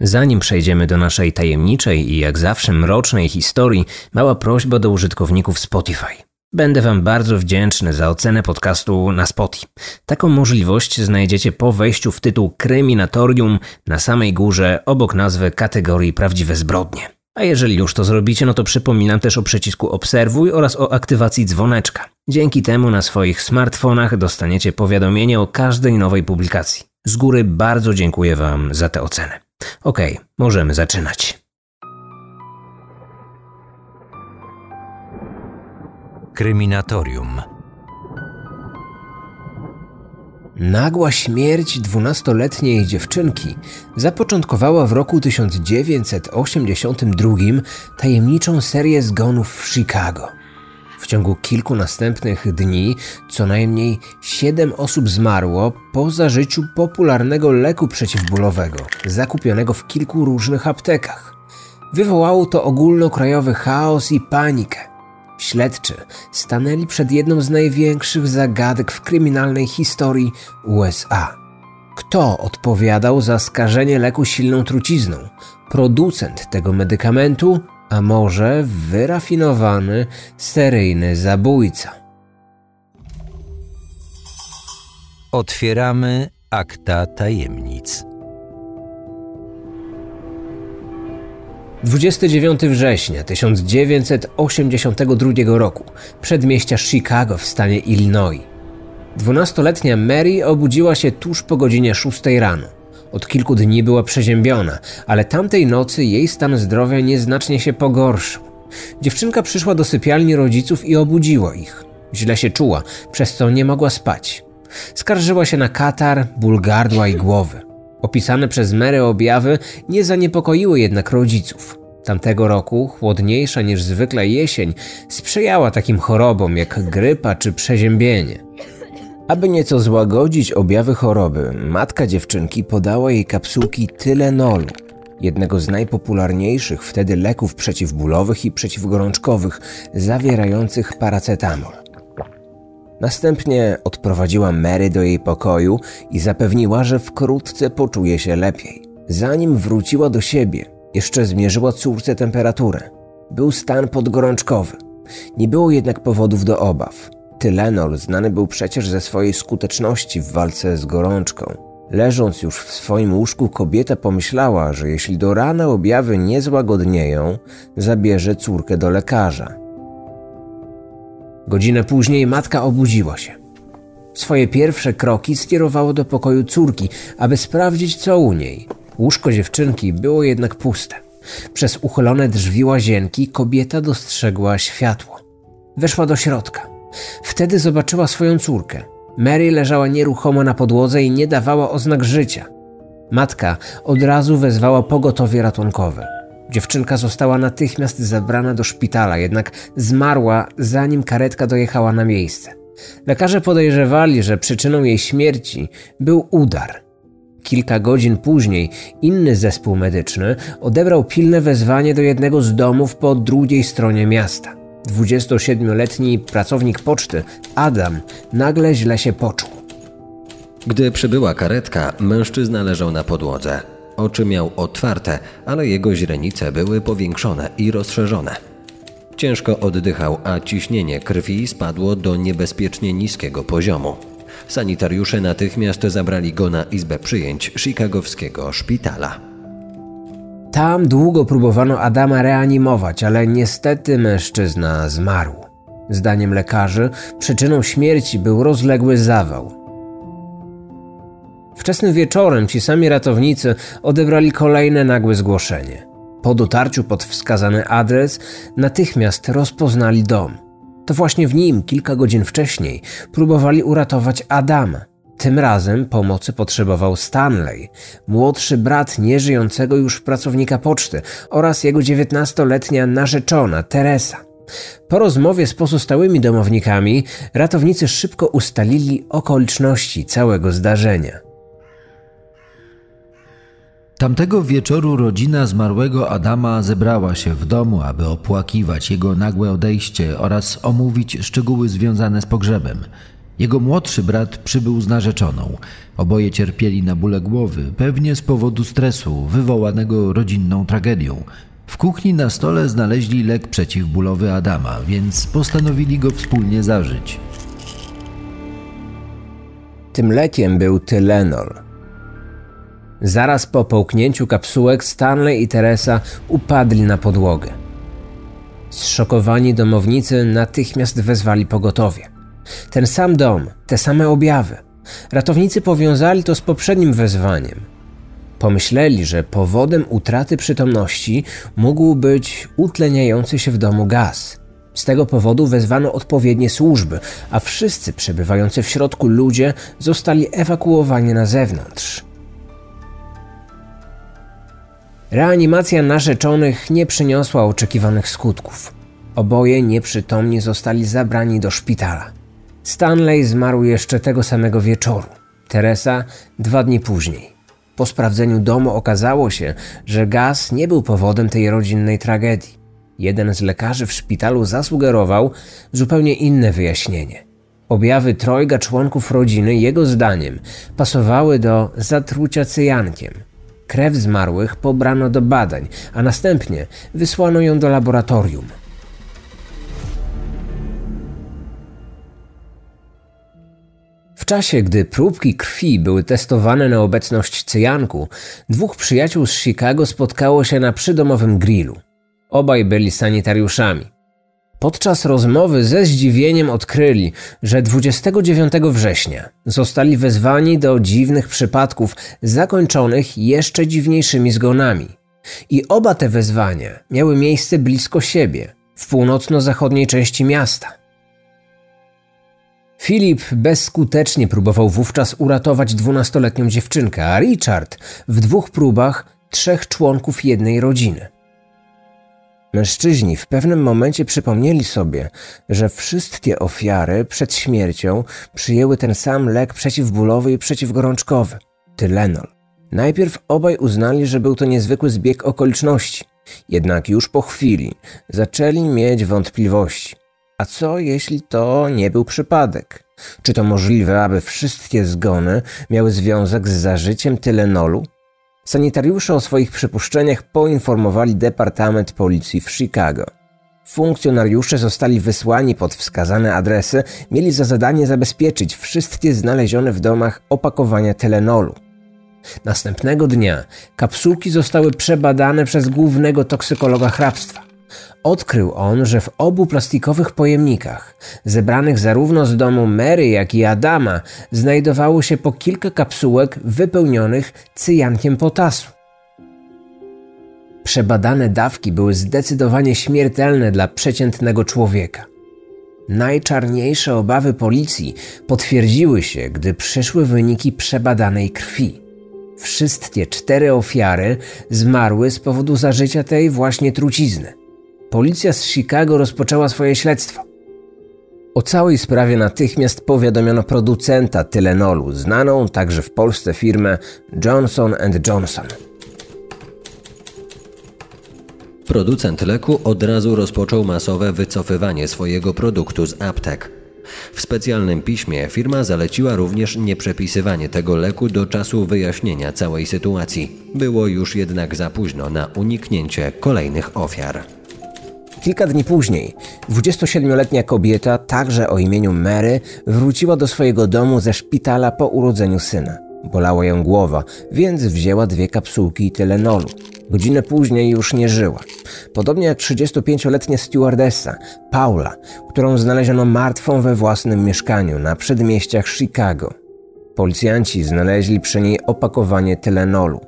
Zanim przejdziemy do naszej tajemniczej i jak zawsze mrocznej historii, mała prośba do użytkowników Spotify. Będę Wam bardzo wdzięczny za ocenę podcastu na Spotify. Taką możliwość znajdziecie po wejściu w tytuł Kryminatorium na samej górze obok nazwy kategorii Prawdziwe zbrodnie. A jeżeli już to zrobicie, no to przypominam też o przycisku Obserwuj oraz o aktywacji dzwoneczka. Dzięki temu na swoich smartfonach dostaniecie powiadomienie o każdej nowej publikacji. Z góry bardzo dziękuję Wam za tę ocenę. Okej, okay, możemy zaczynać. Kryminatorium. Nagła śmierć dwunastoletniej dziewczynki zapoczątkowała w roku 1982 tajemniczą serię zgonów w Chicago. Ciągu kilku następnych dni co najmniej siedem osób zmarło po zażyciu popularnego leku przeciwbólowego, zakupionego w kilku różnych aptekach. Wywołało to ogólnokrajowy chaos i panikę. Śledczy stanęli przed jedną z największych zagadek w kryminalnej historii USA. Kto odpowiadał za skażenie leku silną trucizną? Producent tego medykamentu a może wyrafinowany seryjny zabójca. Otwieramy akta tajemnic. 29 września 1982 roku, przedmieścia Chicago w stanie Illinois. Dwunastoletnia Mary obudziła się tuż po godzinie 6 rano. Od kilku dni była przeziębiona, ale tamtej nocy jej stan zdrowia nieznacznie się pogorszył. Dziewczynka przyszła do sypialni rodziców i obudziła ich. Źle się czuła, przez co nie mogła spać. Skarżyła się na katar, ból gardła i głowy. Opisane przez Mary objawy nie zaniepokoiły jednak rodziców. Tamtego roku chłodniejsza niż zwykle jesień sprzyjała takim chorobom jak grypa czy przeziębienie. Aby nieco złagodzić objawy choroby, matka dziewczynki podała jej kapsułki Tylenolu, jednego z najpopularniejszych wtedy leków przeciwbólowych i przeciwgorączkowych, zawierających paracetamol. Następnie odprowadziła Mary do jej pokoju i zapewniła, że wkrótce poczuje się lepiej. Zanim wróciła do siebie, jeszcze zmierzyła córce temperaturę. Był stan podgorączkowy. Nie było jednak powodów do obaw. Tylenol znany był przecież ze swojej skuteczności w walce z gorączką. Leżąc już w swoim łóżku, kobieta pomyślała, że jeśli do rana objawy nie złagodnieją, zabierze córkę do lekarza. Godzinę później matka obudziła się. Swoje pierwsze kroki skierowało do pokoju córki, aby sprawdzić, co u niej. Łóżko dziewczynki było jednak puste. Przez uchylone drzwi łazienki kobieta dostrzegła światło. Weszła do środka. Wtedy zobaczyła swoją córkę. Mary leżała nieruchomo na podłodze i nie dawała oznak życia. Matka od razu wezwała pogotowie ratunkowe. Dziewczynka została natychmiast zabrana do szpitala, jednak zmarła zanim karetka dojechała na miejsce. Lekarze podejrzewali, że przyczyną jej śmierci był udar. Kilka godzin później inny zespół medyczny odebrał pilne wezwanie do jednego z domów po drugiej stronie miasta. 27-letni pracownik poczty, Adam, nagle źle się poczuł. Gdy przybyła karetka, mężczyzna leżał na podłodze. Oczy miał otwarte, ale jego źrenice były powiększone i rozszerzone. Ciężko oddychał, a ciśnienie krwi spadło do niebezpiecznie niskiego poziomu. Sanitariusze natychmiast zabrali go na izbę przyjęć chicagowskiego szpitala. Tam długo próbowano Adama reanimować, ale niestety mężczyzna zmarł. Zdaniem lekarzy przyczyną śmierci był rozległy zawał. Wczesnym wieczorem ci sami ratownicy odebrali kolejne nagłe zgłoszenie. Po dotarciu pod wskazany adres natychmiast rozpoznali dom. To właśnie w nim kilka godzin wcześniej próbowali uratować Adama. Tym razem pomocy potrzebował Stanley, młodszy brat nieżyjącego już pracownika poczty oraz jego dziewiętnastoletnia narzeczona Teresa. Po rozmowie z pozostałymi domownikami ratownicy szybko ustalili okoliczności całego zdarzenia. Tamtego wieczoru rodzina zmarłego Adama zebrała się w domu, aby opłakiwać jego nagłe odejście oraz omówić szczegóły związane z pogrzebem. Jego młodszy brat przybył z narzeczoną. Oboje cierpieli na bóle głowy, pewnie z powodu stresu wywołanego rodzinną tragedią. W kuchni na stole znaleźli lek przeciwbólowy Adama, więc postanowili go wspólnie zażyć. Tym lekiem był Tylenol. Zaraz po połknięciu kapsułek Stanley i Teresa upadli na podłogę. Zszokowani domownicy natychmiast wezwali pogotowie. Ten sam dom, te same objawy. Ratownicy powiązali to z poprzednim wezwaniem. Pomyśleli, że powodem utraty przytomności mógł być utleniający się w domu gaz. Z tego powodu wezwano odpowiednie służby, a wszyscy przebywający w środku ludzie zostali ewakuowani na zewnątrz. Reanimacja narzeczonych nie przyniosła oczekiwanych skutków. Oboje nieprzytomni zostali zabrani do szpitala. Stanley zmarł jeszcze tego samego wieczoru, Teresa dwa dni później. Po sprawdzeniu domu okazało się, że gaz nie był powodem tej rodzinnej tragedii. Jeden z lekarzy w szpitalu zasugerował zupełnie inne wyjaśnienie. Objawy trojga członków rodziny, jego zdaniem, pasowały do zatrucia cyjankiem. Krew zmarłych pobrano do badań, a następnie wysłano ją do laboratorium. Czasie, gdy próbki krwi były testowane na obecność cyjanku, dwóch przyjaciół z Chicago spotkało się na przydomowym grillu. Obaj byli sanitariuszami. Podczas rozmowy ze zdziwieniem odkryli, że 29 września zostali wezwani do dziwnych przypadków zakończonych jeszcze dziwniejszymi zgonami. I oba te wezwania miały miejsce blisko siebie, w północno-zachodniej części miasta. Filip bezskutecznie próbował wówczas uratować dwunastoletnią dziewczynkę, a Richard w dwóch próbach trzech członków jednej rodziny. Mężczyźni w pewnym momencie przypomnieli sobie, że wszystkie ofiary przed śmiercią przyjęły ten sam lek przeciwbólowy i przeciwgorączkowy Tylenol. Najpierw obaj uznali, że był to niezwykły zbieg okoliczności, jednak już po chwili zaczęli mieć wątpliwości. A co jeśli to nie był przypadek? Czy to możliwe, aby wszystkie zgony miały związek z zażyciem Tylenolu? Sanitariusze o swoich przypuszczeniach poinformowali Departament Policji w Chicago. Funkcjonariusze zostali wysłani pod wskazane adresy, mieli za zadanie zabezpieczyć wszystkie znalezione w domach opakowania Tylenolu. Następnego dnia kapsułki zostały przebadane przez głównego toksykologa hrabstwa. Odkrył on, że w obu plastikowych pojemnikach, zebranych zarówno z domu Mary, jak i Adama, znajdowało się po kilka kapsułek wypełnionych cyjankiem potasu. Przebadane dawki były zdecydowanie śmiertelne dla przeciętnego człowieka. Najczarniejsze obawy policji potwierdziły się, gdy przyszły wyniki przebadanej krwi. Wszystkie cztery ofiary zmarły z powodu zażycia tej właśnie trucizny. Policja z Chicago rozpoczęła swoje śledztwo. O całej sprawie natychmiast powiadomiono producenta Tylenolu, znaną także w Polsce firmę Johnson Johnson. Producent leku od razu rozpoczął masowe wycofywanie swojego produktu z aptek. W specjalnym piśmie firma zaleciła również nieprzepisywanie tego leku do czasu wyjaśnienia całej sytuacji. Było już jednak za późno na uniknięcie kolejnych ofiar. Kilka dni później 27-letnia kobieta, także o imieniu Mary, wróciła do swojego domu ze szpitala po urodzeniu syna. Bolała ją głowa, więc wzięła dwie kapsułki Tylenolu. Godzinę później już nie żyła. Podobnie jak 35-letnia stewardessa, Paula, którą znaleziono martwą we własnym mieszkaniu na przedmieściach Chicago. Policjanci znaleźli przy niej opakowanie Tylenolu.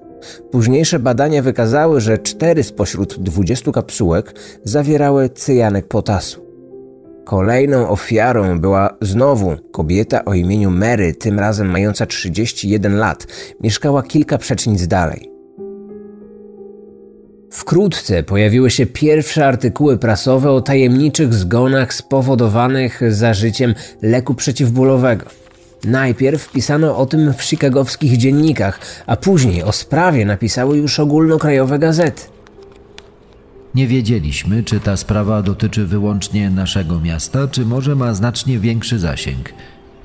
Późniejsze badania wykazały, że cztery spośród 20 kapsułek zawierały cyjanek potasu. Kolejną ofiarą była znowu kobieta o imieniu Mary, tym razem mająca 31 lat. Mieszkała kilka przecznic dalej. Wkrótce pojawiły się pierwsze artykuły prasowe o tajemniczych zgonach spowodowanych zażyciem leku przeciwbólowego. Najpierw pisano o tym w chicagowskich dziennikach, a później o sprawie napisały już ogólnokrajowe gazety. Nie wiedzieliśmy, czy ta sprawa dotyczy wyłącznie naszego miasta, czy może ma znacznie większy zasięg.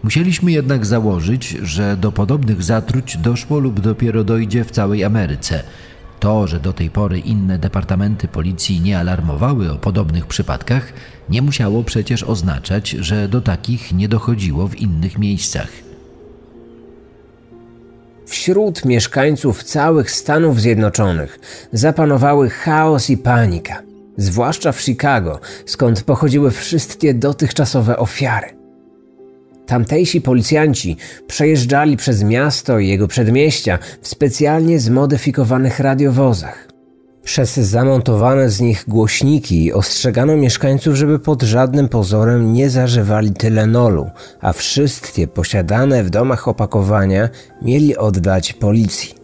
Musieliśmy jednak założyć, że do podobnych zatruć doszło lub dopiero dojdzie w całej Ameryce. To, że do tej pory inne departamenty policji nie alarmowały o podobnych przypadkach, nie musiało przecież oznaczać, że do takich nie dochodziło w innych miejscach. Wśród mieszkańców całych Stanów Zjednoczonych zapanowały chaos i panika, zwłaszcza w Chicago, skąd pochodziły wszystkie dotychczasowe ofiary. Tamtejsi policjanci przejeżdżali przez miasto i jego przedmieścia w specjalnie zmodyfikowanych radiowozach. Przez zamontowane z nich głośniki ostrzegano mieszkańców, żeby pod żadnym pozorem nie zażywali tylenolu, a wszystkie posiadane w domach opakowania mieli oddać policji.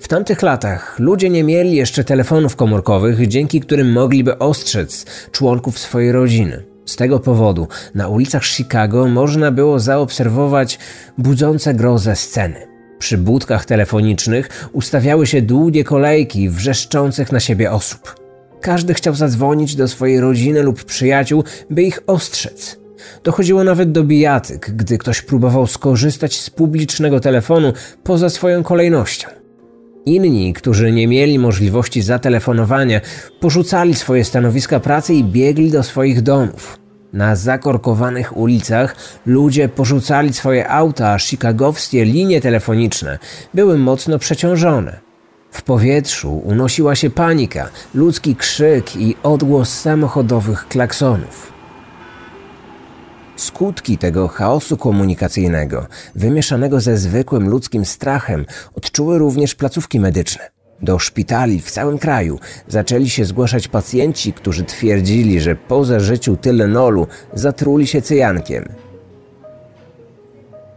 W tamtych latach ludzie nie mieli jeszcze telefonów komórkowych, dzięki którym mogliby ostrzec członków swojej rodziny. Z tego powodu na ulicach Chicago można było zaobserwować budzące grozę sceny. Przy budkach telefonicznych ustawiały się długie kolejki wrzeszczących na siebie osób. Każdy chciał zadzwonić do swojej rodziny lub przyjaciół, by ich ostrzec. Dochodziło nawet do bijatyk, gdy ktoś próbował skorzystać z publicznego telefonu poza swoją kolejnością. Inni, którzy nie mieli możliwości zatelefonowania, porzucali swoje stanowiska pracy i biegli do swoich domów. Na zakorkowanych ulicach ludzie porzucali swoje auta, a chicagowskie linie telefoniczne były mocno przeciążone. W powietrzu unosiła się panika, ludzki krzyk i odgłos samochodowych klaksonów. Skutki tego chaosu komunikacyjnego, wymieszanego ze zwykłym ludzkim strachem, odczuły również placówki medyczne. Do szpitali w całym kraju zaczęli się zgłaszać pacjenci, którzy twierdzili, że po zażyciu tylenolu zatruli się cyjankiem.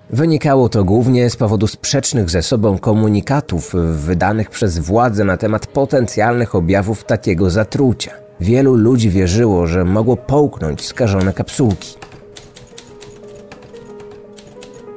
Wynikało to głównie z powodu sprzecznych ze sobą komunikatów wydanych przez władze na temat potencjalnych objawów takiego zatrucia. Wielu ludzi wierzyło, że mogło połknąć skażone kapsułki.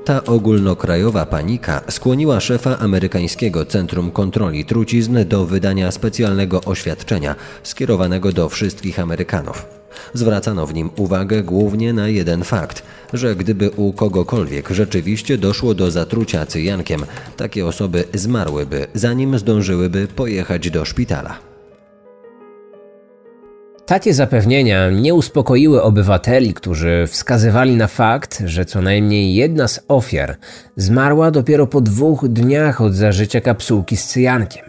Ta ogólnokrajowa panika skłoniła szefa amerykańskiego Centrum Kontroli Trucizn do wydania specjalnego oświadczenia skierowanego do wszystkich Amerykanów. Zwracano w nim uwagę głównie na jeden fakt, że gdyby u kogokolwiek rzeczywiście doszło do zatrucia cyjankiem, takie osoby zmarłyby, zanim zdążyłyby pojechać do szpitala. Takie zapewnienia nie uspokoiły obywateli, którzy wskazywali na fakt, że co najmniej jedna z ofiar zmarła dopiero po dwóch dniach od zażycia kapsułki z cyjankiem.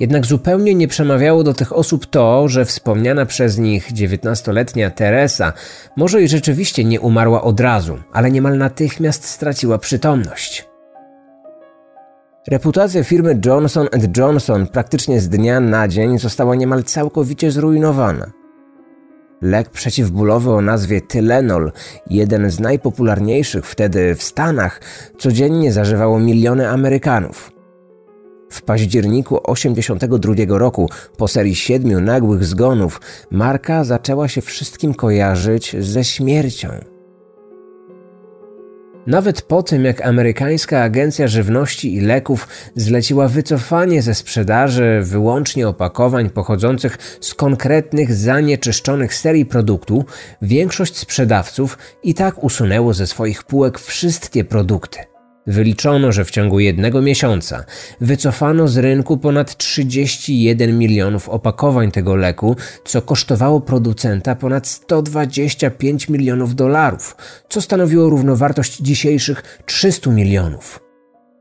Jednak zupełnie nie przemawiało do tych osób to, że wspomniana przez nich dziewiętnastoletnia Teresa może i rzeczywiście nie umarła od razu, ale niemal natychmiast straciła przytomność. Reputacja firmy Johnson Johnson praktycznie z dnia na dzień została niemal całkowicie zrujnowana. Lek przeciwbólowy o nazwie Tylenol, jeden z najpopularniejszych wtedy w Stanach, codziennie zażywało miliony Amerykanów. W październiku 1982 roku, po serii siedmiu nagłych zgonów, marka zaczęła się wszystkim kojarzyć ze śmiercią. Nawet po tym, jak amerykańska agencja żywności i leków zleciła wycofanie ze sprzedaży wyłącznie opakowań pochodzących z konkretnych zanieczyszczonych serii produktu, większość sprzedawców i tak usunęło ze swoich półek wszystkie produkty. Wyliczono, że w ciągu jednego miesiąca wycofano z rynku ponad 31 milionów opakowań tego leku, co kosztowało producenta ponad 125 milionów dolarów, co stanowiło równowartość dzisiejszych 300 milionów.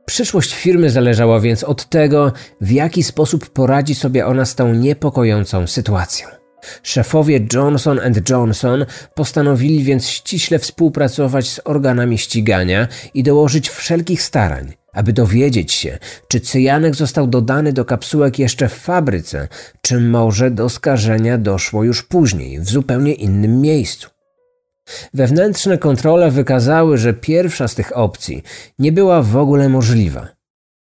Przyszłość firmy zależała więc od tego, w jaki sposób poradzi sobie ona z tą niepokojącą sytuacją. Szefowie Johnson Johnson postanowili więc ściśle współpracować z organami ścigania i dołożyć wszelkich starań, aby dowiedzieć się, czy cyjanek został dodany do kapsułek jeszcze w fabryce, czy może do skażenia doszło już później, w zupełnie innym miejscu. Wewnętrzne kontrole wykazały, że pierwsza z tych opcji nie była w ogóle możliwa.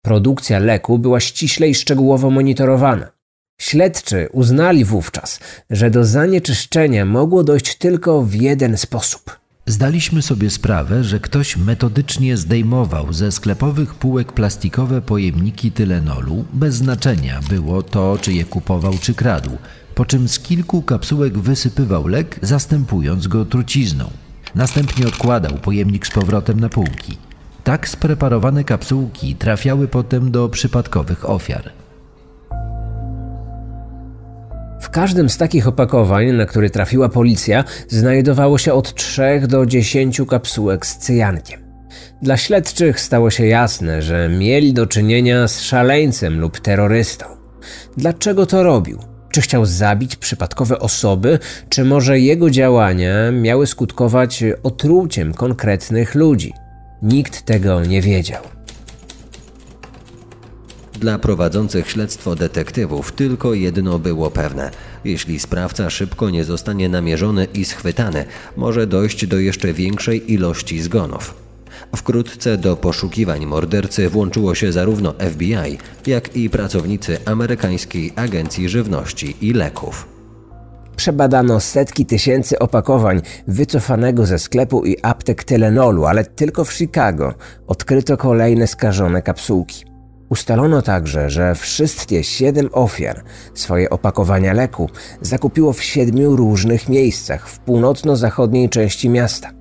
Produkcja leku była ściśle i szczegółowo monitorowana. Śledczy uznali wówczas, że do zanieczyszczenia mogło dojść tylko w jeden sposób. Zdaliśmy sobie sprawę, że ktoś metodycznie zdejmował ze sklepowych półek plastikowe pojemniki tylenolu, bez znaczenia było to, czy je kupował, czy kradł, po czym z kilku kapsułek wysypywał lek, zastępując go trucizną. Następnie odkładał pojemnik z powrotem na półki. Tak spreparowane kapsułki trafiały potem do przypadkowych ofiar. W każdym z takich opakowań, na które trafiła policja, znajdowało się od 3 do 10 kapsułek z cyjankiem. Dla śledczych stało się jasne, że mieli do czynienia z szaleńcem lub terrorystą. Dlaczego to robił? Czy chciał zabić przypadkowe osoby, czy może jego działania miały skutkować otruciem konkretnych ludzi? Nikt tego nie wiedział. Dla prowadzących śledztwo detektywów tylko jedno było pewne. Jeśli sprawca szybko nie zostanie namierzony i schwytany, może dojść do jeszcze większej ilości zgonów. Wkrótce do poszukiwań mordercy włączyło się zarówno FBI, jak i pracownicy amerykańskiej Agencji Żywności i Leków. Przebadano setki tysięcy opakowań wycofanego ze sklepu i aptek Tylenolu, ale tylko w Chicago odkryto kolejne skażone kapsułki. Ustalono także, że wszystkie siedem ofiar swoje opakowania leku zakupiło w siedmiu różnych miejscach w północno-zachodniej części miasta.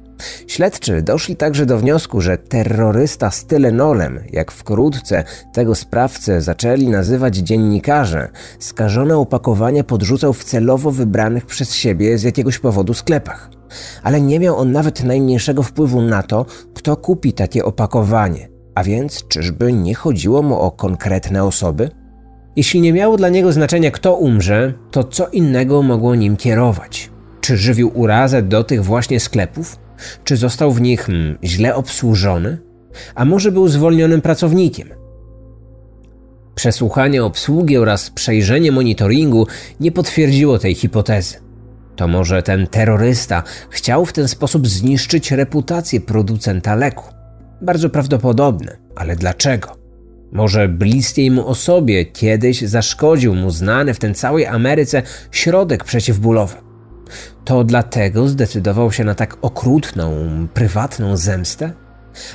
Śledczy doszli także do wniosku, że terrorysta z Tylenolem, jak wkrótce tego sprawcę zaczęli nazywać dziennikarze, skażone opakowania podrzucał w celowo wybranych przez siebie z jakiegoś powodu sklepach. Ale nie miał on nawet najmniejszego wpływu na to, kto kupi takie opakowanie. A więc czyżby nie chodziło mu o konkretne osoby? Jeśli nie miało dla niego znaczenia, kto umrze, to co innego mogło nim kierować? Czy żywił urazę do tych właśnie sklepów? Czy został w nich hmm, źle obsłużony? A może był zwolnionym pracownikiem? Przesłuchanie obsługi oraz przejrzenie monitoringu nie potwierdziło tej hipotezy. To może ten terrorysta chciał w ten sposób zniszczyć reputację producenta leku. Bardzo prawdopodobne, ale dlaczego? Może bliskiej mu osobie kiedyś zaszkodził mu znany w tej całej Ameryce środek przeciwbólowy. To dlatego zdecydował się na tak okrutną, prywatną zemstę?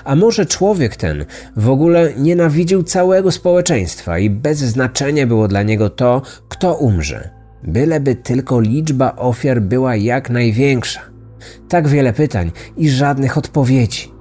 A może człowiek ten w ogóle nienawidził całego społeczeństwa i bez znaczenia było dla niego to, kto umrze, byleby tylko liczba ofiar była jak największa. Tak wiele pytań i żadnych odpowiedzi.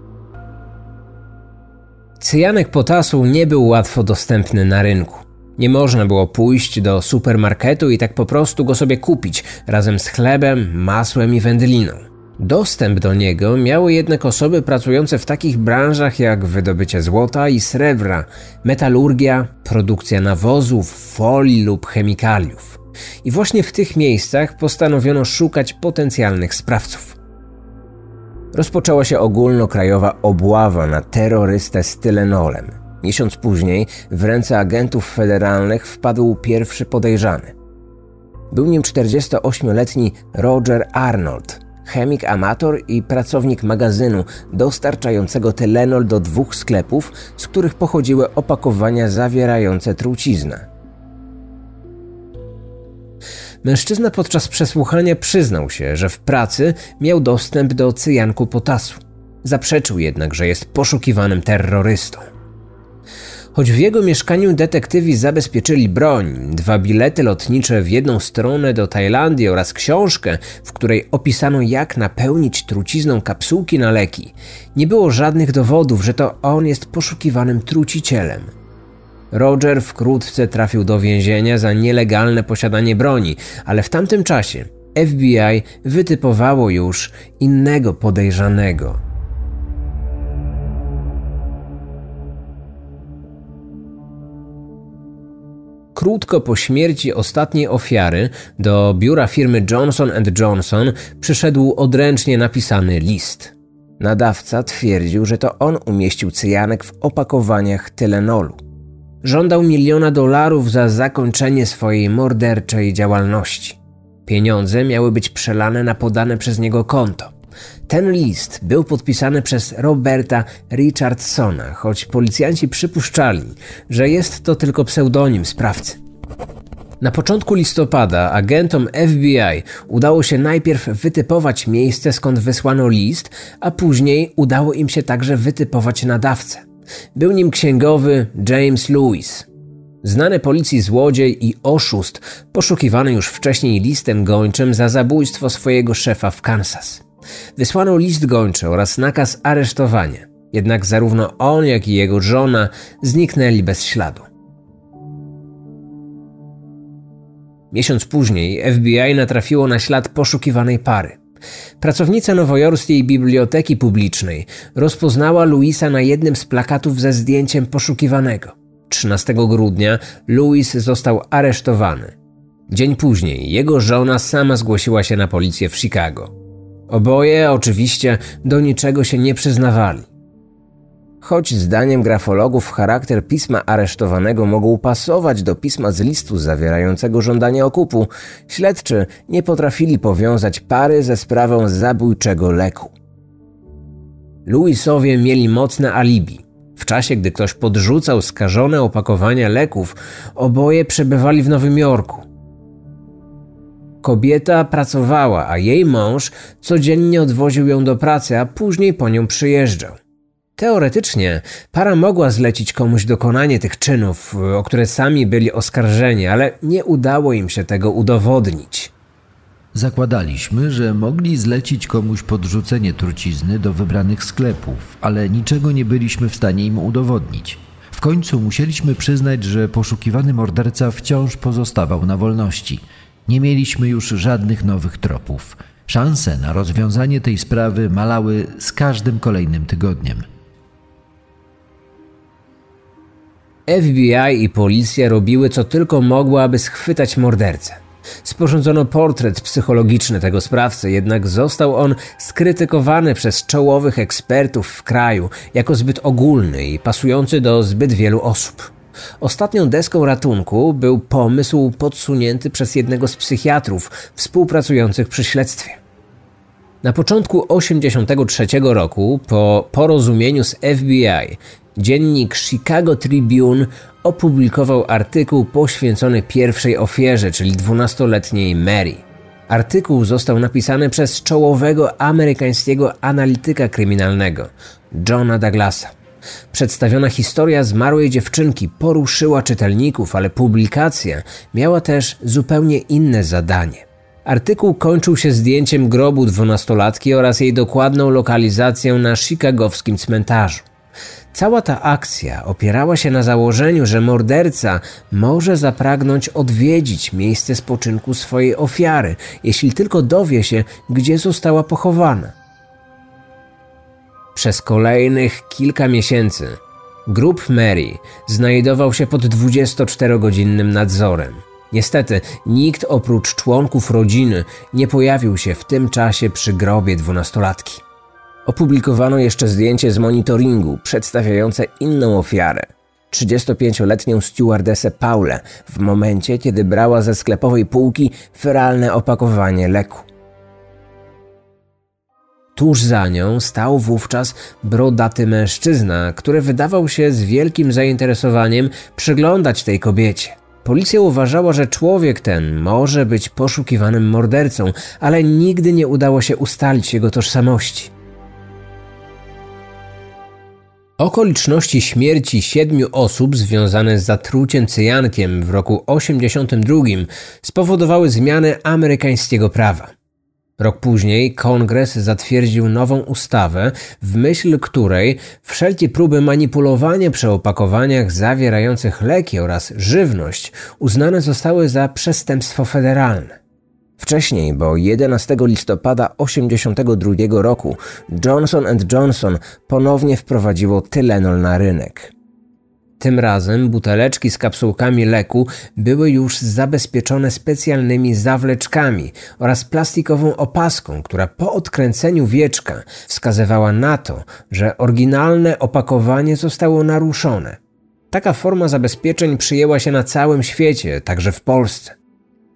Cyjanek potasu nie był łatwo dostępny na rynku. Nie można było pójść do supermarketu i tak po prostu go sobie kupić razem z chlebem, masłem i wędliną. Dostęp do niego miały jednak osoby pracujące w takich branżach jak wydobycie złota i srebra, metalurgia, produkcja nawozów, folii lub chemikaliów. I właśnie w tych miejscach postanowiono szukać potencjalnych sprawców. Rozpoczęła się ogólnokrajowa obława na terrorystę z Tylenolem – Miesiąc później w ręce agentów federalnych wpadł pierwszy podejrzany. Był nim 48-letni Roger Arnold, chemik amator i pracownik magazynu dostarczającego Tylenol do dwóch sklepów, z których pochodziły opakowania zawierające truciznę. Mężczyzna podczas przesłuchania przyznał się, że w pracy miał dostęp do cyjanku potasu. Zaprzeczył jednak, że jest poszukiwanym terrorystą. Choć w jego mieszkaniu detektywi zabezpieczyli broń, dwa bilety lotnicze w jedną stronę do Tajlandii oraz książkę, w której opisano jak napełnić trucizną kapsułki na leki, nie było żadnych dowodów, że to on jest poszukiwanym trucicielem. Roger wkrótce trafił do więzienia za nielegalne posiadanie broni, ale w tamtym czasie FBI wytypowało już innego podejrzanego. Krótko po śmierci ostatniej ofiary do biura firmy Johnson Johnson przyszedł odręcznie napisany list. Nadawca twierdził, że to on umieścił cyjanek w opakowaniach Tylenolu. Żądał miliona dolarów za zakończenie swojej morderczej działalności. Pieniądze miały być przelane na podane przez niego konto. Ten list był podpisany przez Roberta Richardsona, choć policjanci przypuszczali, że jest to tylko pseudonim sprawcy. Na początku listopada agentom FBI udało się najpierw wytypować miejsce, skąd wysłano list, a później udało im się także wytypować nadawcę. Był nim księgowy James Lewis. Znany policji złodziej i oszust, poszukiwany już wcześniej listem gończym za zabójstwo swojego szefa w Kansas. Wysłano list gończy oraz nakaz aresztowania. Jednak zarówno on, jak i jego żona zniknęli bez śladu. Miesiąc później FBI natrafiło na ślad poszukiwanej pary. Pracownica nowojorskiej biblioteki publicznej rozpoznała Louisa na jednym z plakatów ze zdjęciem poszukiwanego. 13 grudnia Louis został aresztowany. Dzień później jego żona sama zgłosiła się na policję w Chicago. Oboje oczywiście do niczego się nie przyznawali. Choć zdaniem grafologów charakter pisma aresztowanego mógł pasować do pisma z listu zawierającego żądanie okupu, śledczy nie potrafili powiązać pary ze sprawą zabójczego leku. Louisowie mieli mocne alibi. W czasie, gdy ktoś podrzucał skażone opakowania leków, oboje przebywali w Nowym Jorku. Kobieta pracowała, a jej mąż codziennie odwoził ją do pracy, a później po nią przyjeżdżał. Teoretycznie para mogła zlecić komuś dokonanie tych czynów, o które sami byli oskarżeni, ale nie udało im się tego udowodnić. Zakładaliśmy, że mogli zlecić komuś podrzucenie trucizny do wybranych sklepów, ale niczego nie byliśmy w stanie im udowodnić. W końcu musieliśmy przyznać, że poszukiwany morderca wciąż pozostawał na wolności. Nie mieliśmy już żadnych nowych tropów. Szanse na rozwiązanie tej sprawy malały z każdym kolejnym tygodniem. FBI i policja robiły co tylko mogły, aby schwytać mordercę. Sporządzono portret psychologiczny tego sprawcy, jednak został on skrytykowany przez czołowych ekspertów w kraju jako zbyt ogólny i pasujący do zbyt wielu osób. Ostatnią deską ratunku był pomysł podsunięty przez jednego z psychiatrów współpracujących przy śledztwie. Na początku 1983 roku, po porozumieniu z FBI, dziennik Chicago Tribune opublikował artykuł poświęcony pierwszej ofierze, czyli dwunastoletniej Mary. Artykuł został napisany przez czołowego amerykańskiego analityka kryminalnego, Johna Douglasa. Przedstawiona historia zmarłej dziewczynki poruszyła czytelników, ale publikacja miała też zupełnie inne zadanie. Artykuł kończył się zdjęciem grobu dwunastolatki oraz jej dokładną lokalizacją na chicagowskim cmentarzu. Cała ta akcja opierała się na założeniu, że morderca może zapragnąć odwiedzić miejsce spoczynku swojej ofiary, jeśli tylko dowie się, gdzie została pochowana. Przez kolejnych kilka miesięcy grób Mary znajdował się pod 24-godzinnym nadzorem. Niestety, nikt oprócz członków rodziny nie pojawił się w tym czasie przy grobie dwunastolatki. Opublikowano jeszcze zdjęcie z monitoringu przedstawiające inną ofiarę. 35-letnią stewardesę Paulę w momencie, kiedy brała ze sklepowej półki feralne opakowanie leku. Tuż za nią stał wówczas brodaty mężczyzna, który wydawał się z wielkim zainteresowaniem przyglądać tej kobiecie. Policja uważała, że człowiek ten może być poszukiwanym mordercą, ale nigdy nie udało się ustalić jego tożsamości. Okoliczności śmierci siedmiu osób związane z zatruciem cyjankiem w roku 82 spowodowały zmianę amerykańskiego prawa. Rok później kongres zatwierdził nową ustawę, w myśl której wszelkie próby manipulowania przy opakowaniach zawierających leki oraz żywność uznane zostały za przestępstwo federalne. Wcześniej, bo 11 listopada 1982 roku Johnson Johnson ponownie wprowadziło Tylenol na rynek. Tym razem buteleczki z kapsułkami leku były już zabezpieczone specjalnymi zawleczkami oraz plastikową opaską, która po odkręceniu wieczka wskazywała na to, że oryginalne opakowanie zostało naruszone. Taka forma zabezpieczeń przyjęła się na całym świecie, także w Polsce.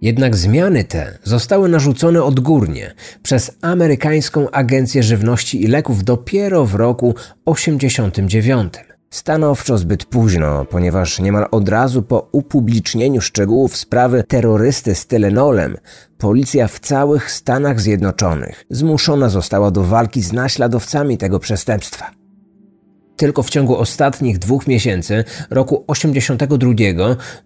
Jednak zmiany te zostały narzucone odgórnie przez amerykańską Agencję Żywności i Leków dopiero w roku 1989. Stanowczo zbyt późno, ponieważ niemal od razu po upublicznieniu szczegółów sprawy terrorysty z Tylenolem, policja w całych Stanach Zjednoczonych zmuszona została do walki z naśladowcami tego przestępstwa. Tylko w ciągu ostatnich dwóch miesięcy, roku 82,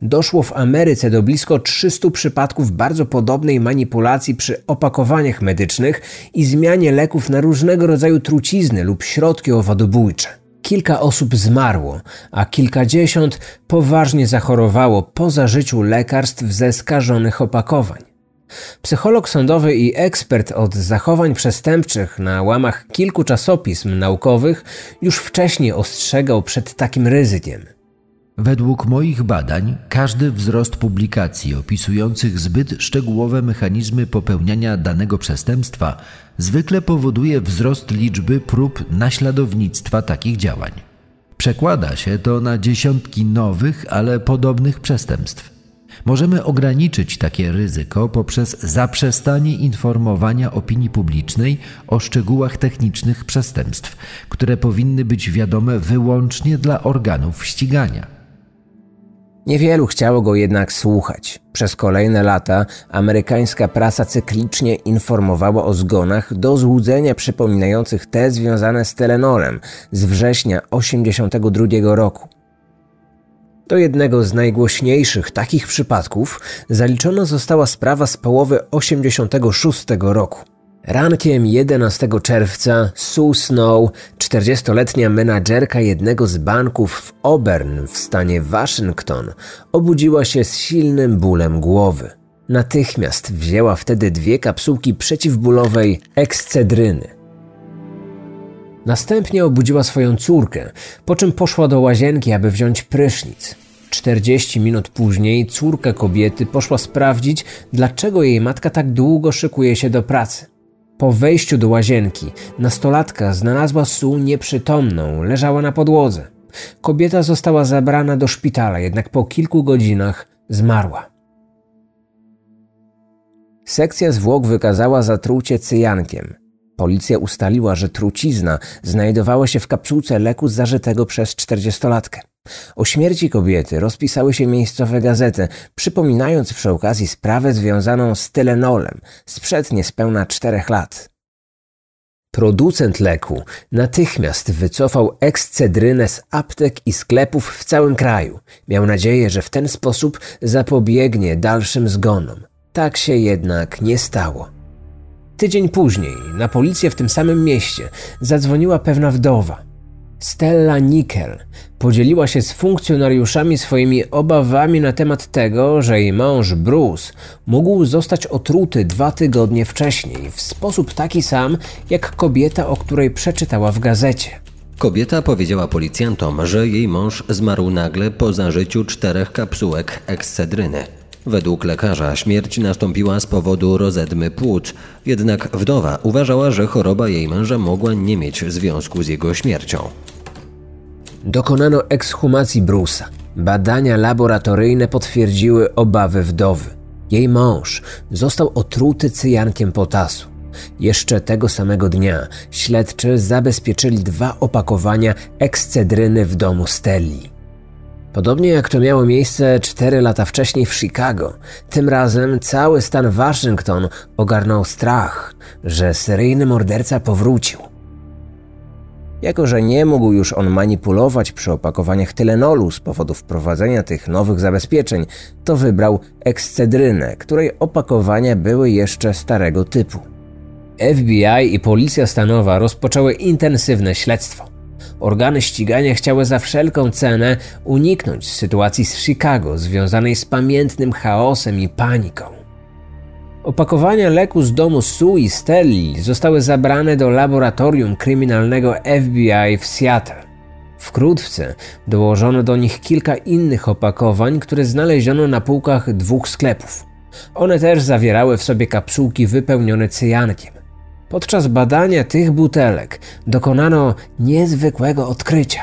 doszło w Ameryce do blisko 300 przypadków bardzo podobnej manipulacji przy opakowaniach medycznych i zmianie leków na różnego rodzaju trucizny lub środki owadobójcze. Kilka osób zmarło, a kilkadziesiąt poważnie zachorowało po zażyciu lekarstw ze skażonych opakowań. Psycholog sądowy i ekspert od zachowań przestępczych na łamach kilku czasopism naukowych już wcześniej ostrzegał przed takim ryzykiem. Według moich badań, każdy wzrost publikacji opisujących zbyt szczegółowe mechanizmy popełniania danego przestępstwa zwykle powoduje wzrost liczby prób naśladownictwa takich działań. Przekłada się to na dziesiątki nowych, ale podobnych przestępstw. Możemy ograniczyć takie ryzyko poprzez zaprzestanie informowania opinii publicznej o szczegółach technicznych przestępstw, które powinny być wiadome wyłącznie dla organów ścigania. Niewielu chciało go jednak słuchać. Przez kolejne lata amerykańska prasa cyklicznie informowała o zgonach do złudzenia przypominających te związane z Telenorem z września 1982 roku. Do jednego z najgłośniejszych takich przypadków zaliczona została sprawa z połowy 86 roku. Rankiem 11 czerwca Sue Snow, 40-letnia menadżerka jednego z banków w Auburn w stanie Waszyngton, obudziła się z silnym bólem głowy. Natychmiast wzięła wtedy dwie kapsułki przeciwbólowej ekscedryny. Następnie obudziła swoją córkę, po czym poszła do łazienki, aby wziąć prysznic. 40 minut później córka kobiety poszła sprawdzić, dlaczego jej matka tak długo szykuje się do pracy. Po wejściu do łazienki, nastolatka znalazła Su nieprzytomną, leżała na podłodze. Kobieta została zabrana do szpitala, jednak po kilku godzinach zmarła. Sekcja zwłok wykazała zatrucie cyjankiem. Policja ustaliła, że trucizna znajdowała się w kapsułce leku zażytego przez czterdziestolatkę. O śmierci kobiety rozpisały się miejscowe gazety, przypominając przy okazji sprawę związaną z Tylenolem sprzed niespełna czterech lat. Producent leku natychmiast wycofał ekscedrynę z aptek i sklepów w całym kraju. Miał nadzieję, że w ten sposób zapobiegnie dalszym zgonom. Tak się jednak nie stało. Tydzień później na policję w tym samym mieście zadzwoniła pewna wdowa. Stella Nickel podzieliła się z funkcjonariuszami swoimi obawami na temat tego, że jej mąż Bruce mógł zostać otruty dwa tygodnie wcześniej w sposób taki sam jak kobieta, o której przeczytała w gazecie. Kobieta powiedziała policjantom, że jej mąż zmarł nagle po zażyciu czterech kapsułek ekscedryny. Według lekarza śmierć nastąpiła z powodu rozedmy płuc, jednak wdowa uważała, że choroba jej męża mogła nie mieć związku z jego śmiercią. Dokonano ekshumacji Brusa. Badania laboratoryjne potwierdziły obawy wdowy. Jej mąż został otruty cyjankiem potasu. Jeszcze tego samego dnia śledczy zabezpieczyli dwa opakowania ekscedryny w domu Stelli. Podobnie jak to miało miejsce cztery lata wcześniej w Chicago, tym razem cały stan Waszyngton ogarnął strach, że seryjny morderca powrócił. Jako, że nie mógł już on manipulować przy opakowaniach Tylenolu z powodu wprowadzenia tych nowych zabezpieczeń, to wybrał ekscedrynę, której opakowania były jeszcze starego typu. FBI i Policja Stanowa rozpoczęły intensywne śledztwo. Organy ścigania chciały za wszelką cenę uniknąć sytuacji z Chicago związanej z pamiętnym chaosem i paniką. Opakowania leku z domu Sue i Stelli zostały zabrane do laboratorium kryminalnego FBI w Seattle. Wkrótce dołożono do nich kilka innych opakowań, które znaleziono na półkach dwóch sklepów. One też zawierały w sobie kapsułki wypełnione cyjankiem. Podczas badania tych butelek dokonano niezwykłego odkrycia.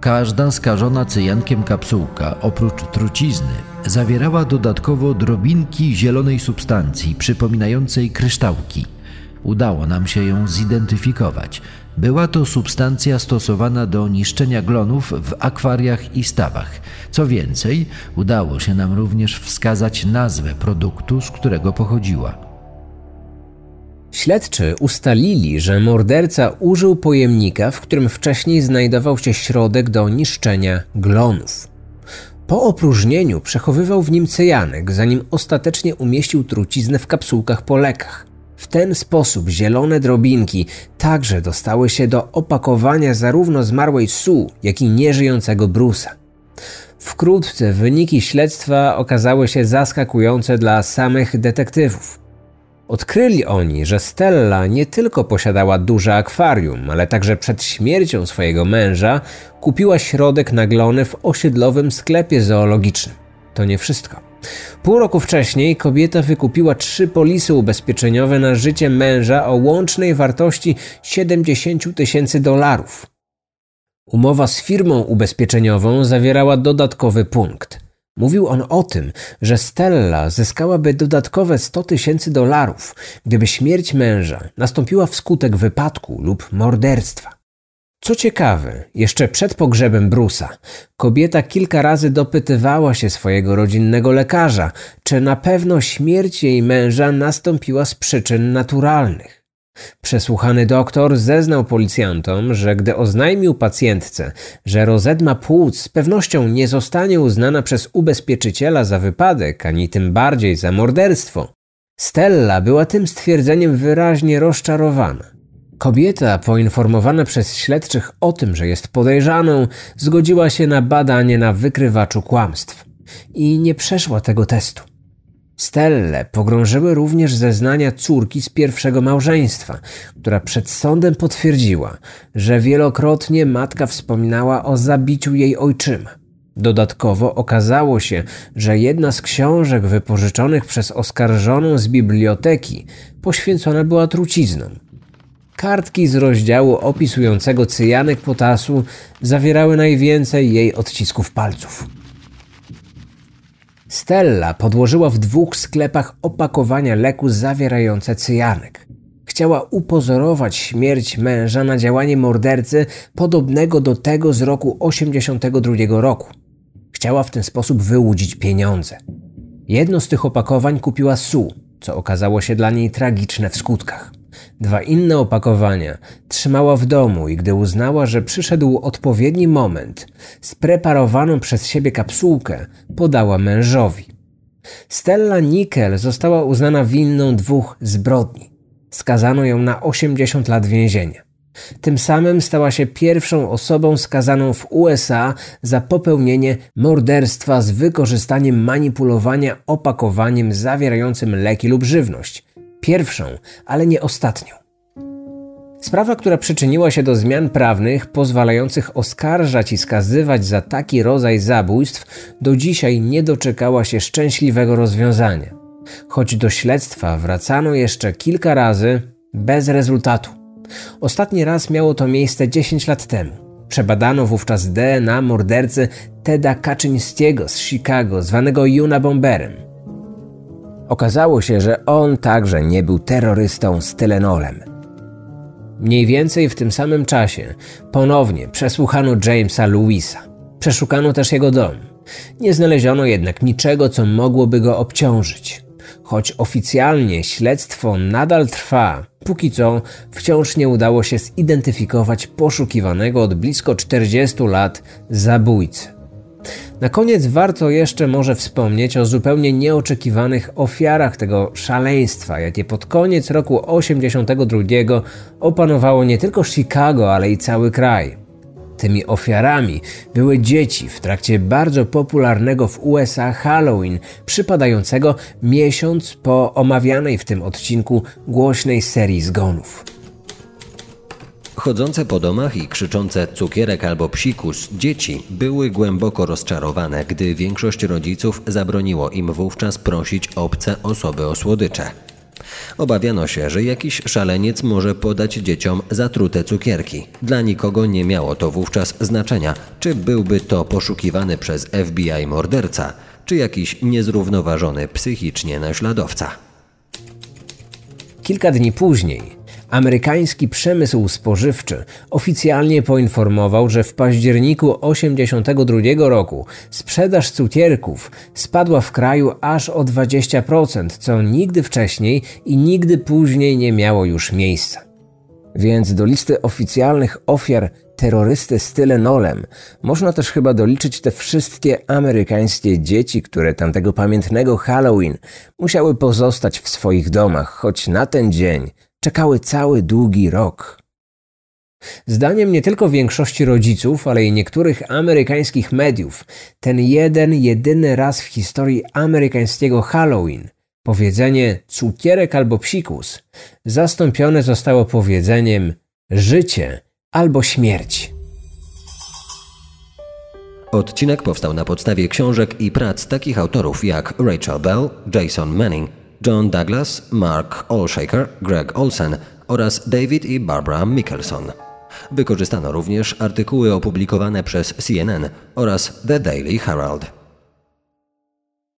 Każda skażona cyjankiem kapsułka, oprócz trucizny, zawierała dodatkowo drobinki zielonej substancji przypominającej kryształki. Udało nam się ją zidentyfikować. Była to substancja stosowana do niszczenia glonów w akwariach i stawach. Co więcej, udało się nam również wskazać nazwę produktu, z którego pochodziła. Śledczy ustalili, że morderca użył pojemnika, w którym wcześniej znajdował się środek do niszczenia glonów. Po opróżnieniu przechowywał w nim cyjanek, zanim ostatecznie umieścił truciznę w kapsułkach po lekach. W ten sposób zielone drobinki także dostały się do opakowania zarówno zmarłej Sue, jak i nieżyjącego Brusa. Wkrótce wyniki śledztwa okazały się zaskakujące dla samych detektywów. Odkryli oni, że Stella nie tylko posiadała duże akwarium, ale także przed śmiercią swojego męża kupiła środek naglony w osiedlowym sklepie zoologicznym. To nie wszystko. Pół roku wcześniej kobieta wykupiła trzy polisy ubezpieczeniowe na życie męża o łącznej wartości 70 tysięcy dolarów. Umowa z firmą ubezpieczeniową zawierała dodatkowy punkt. Mówił on o tym, że Stella zyskałaby dodatkowe 100 tysięcy dolarów, gdyby śmierć męża nastąpiła wskutek wypadku lub morderstwa. Co ciekawe, jeszcze przed pogrzebem Brusa, kobieta kilka razy dopytywała się swojego rodzinnego lekarza, czy na pewno śmierć jej męża nastąpiła z przyczyn naturalnych. Przesłuchany doktor zeznał policjantom, że gdy oznajmił pacjentce, że rozedma płuc z pewnością nie zostanie uznana przez ubezpieczyciela za wypadek, ani tym bardziej za morderstwo, Stella była tym stwierdzeniem wyraźnie rozczarowana. Kobieta, poinformowana przez śledczych o tym, że jest podejrzaną, zgodziła się na badanie na wykrywaczu kłamstw i nie przeszła tego testu. Stelle pogrążyły również zeznania córki z pierwszego małżeństwa, która przed sądem potwierdziła, że wielokrotnie matka wspominała o zabiciu jej ojczyma. Dodatkowo okazało się, że jedna z książek wypożyczonych przez oskarżoną z biblioteki poświęcona była truciznom. Kartki z rozdziału opisującego cyjanek potasu zawierały najwięcej jej odcisków palców. Stella podłożyła w dwóch sklepach opakowania leku zawierające cyjanek. Chciała upozorować śmierć męża na działanie mordercy podobnego do tego z roku 82 roku. Chciała w ten sposób wyłudzić pieniądze. Jedno z tych opakowań kupiła Sue, co okazało się dla niej tragiczne w skutkach. Dwa inne opakowania trzymała w domu i gdy uznała, że przyszedł odpowiedni moment, spreparowaną przez siebie kapsułkę podała mężowi. Stella Nickel została uznana winną dwóch zbrodni. Skazano ją na 80 lat więzienia. Tym samym stała się pierwszą osobą skazaną w USA za popełnienie morderstwa z wykorzystaniem manipulowania opakowaniem zawierającym leki lub żywność, Pierwszą, ale nie ostatnią. Sprawa, która przyczyniła się do zmian prawnych pozwalających oskarżać i skazywać za taki rodzaj zabójstw, do dzisiaj nie doczekała się szczęśliwego rozwiązania. Choć do śledztwa wracano jeszcze kilka razy, bez rezultatu. Ostatni raz miało to miejsce 10 lat temu. Przebadano wówczas DNA mordercy Teda Kaczyńskiego z Chicago, zwanego Juna Bomberem. Okazało się, że on także nie był terrorystą z Tylenolem. Mniej więcej w tym samym czasie ponownie przesłuchano Jamesa Louisa. Przeszukano też jego dom. Nie znaleziono jednak niczego, co mogłoby go obciążyć. Choć oficjalnie śledztwo nadal trwa, póki co wciąż nie udało się zidentyfikować poszukiwanego od blisko 40 lat zabójcy. Na koniec warto jeszcze może wspomnieć o zupełnie nieoczekiwanych ofiarach tego szaleństwa, jakie pod koniec roku 82 opanowało nie tylko Chicago, ale i cały kraj. Tymi ofiarami były dzieci w trakcie bardzo popularnego w USA Halloween, przypadającego miesiąc po omawianej w tym odcinku głośnej serii zgonów. Chodzące po domach i krzyczące cukierek albo psikus dzieci były głęboko rozczarowane, gdy większość rodziców zabroniło im wówczas prosić obce osoby o słodycze. Obawiano się, że jakiś szaleniec może podać dzieciom zatrute cukierki. Dla nikogo nie miało to wówczas znaczenia, czy byłby to poszukiwany przez FBI morderca, czy jakiś niezrównoważony psychicznie naśladowca. Kilka dni później Amerykański przemysł spożywczy oficjalnie poinformował, że w październiku 1982 roku sprzedaż cukierków spadła w kraju aż o 20%, co nigdy wcześniej i nigdy później nie miało już miejsca. Więc do listy oficjalnych ofiar terrorysty z Tylenolem można też chyba doliczyć te wszystkie amerykańskie dzieci, które tamtego pamiętnego Halloween musiały pozostać w swoich domach, choć na ten dzień czekały cały długi rok. Zdaniem nie tylko większości rodziców, ale i niektórych amerykańskich mediów, ten jeden, jedyny raz w historii amerykańskiego Halloween, powiedzenie cukierek albo psikus, zastąpione zostało powiedzeniem życie albo śmierć. Odcinek powstał na podstawie książek i prac takich autorów jak Rachel Bell, Jason Manning, John Douglas, Mark Olshaker, Greg Olsen oraz David i Barbara Mickelson. Wykorzystano również artykuły opublikowane przez CNN oraz The Daily Herald.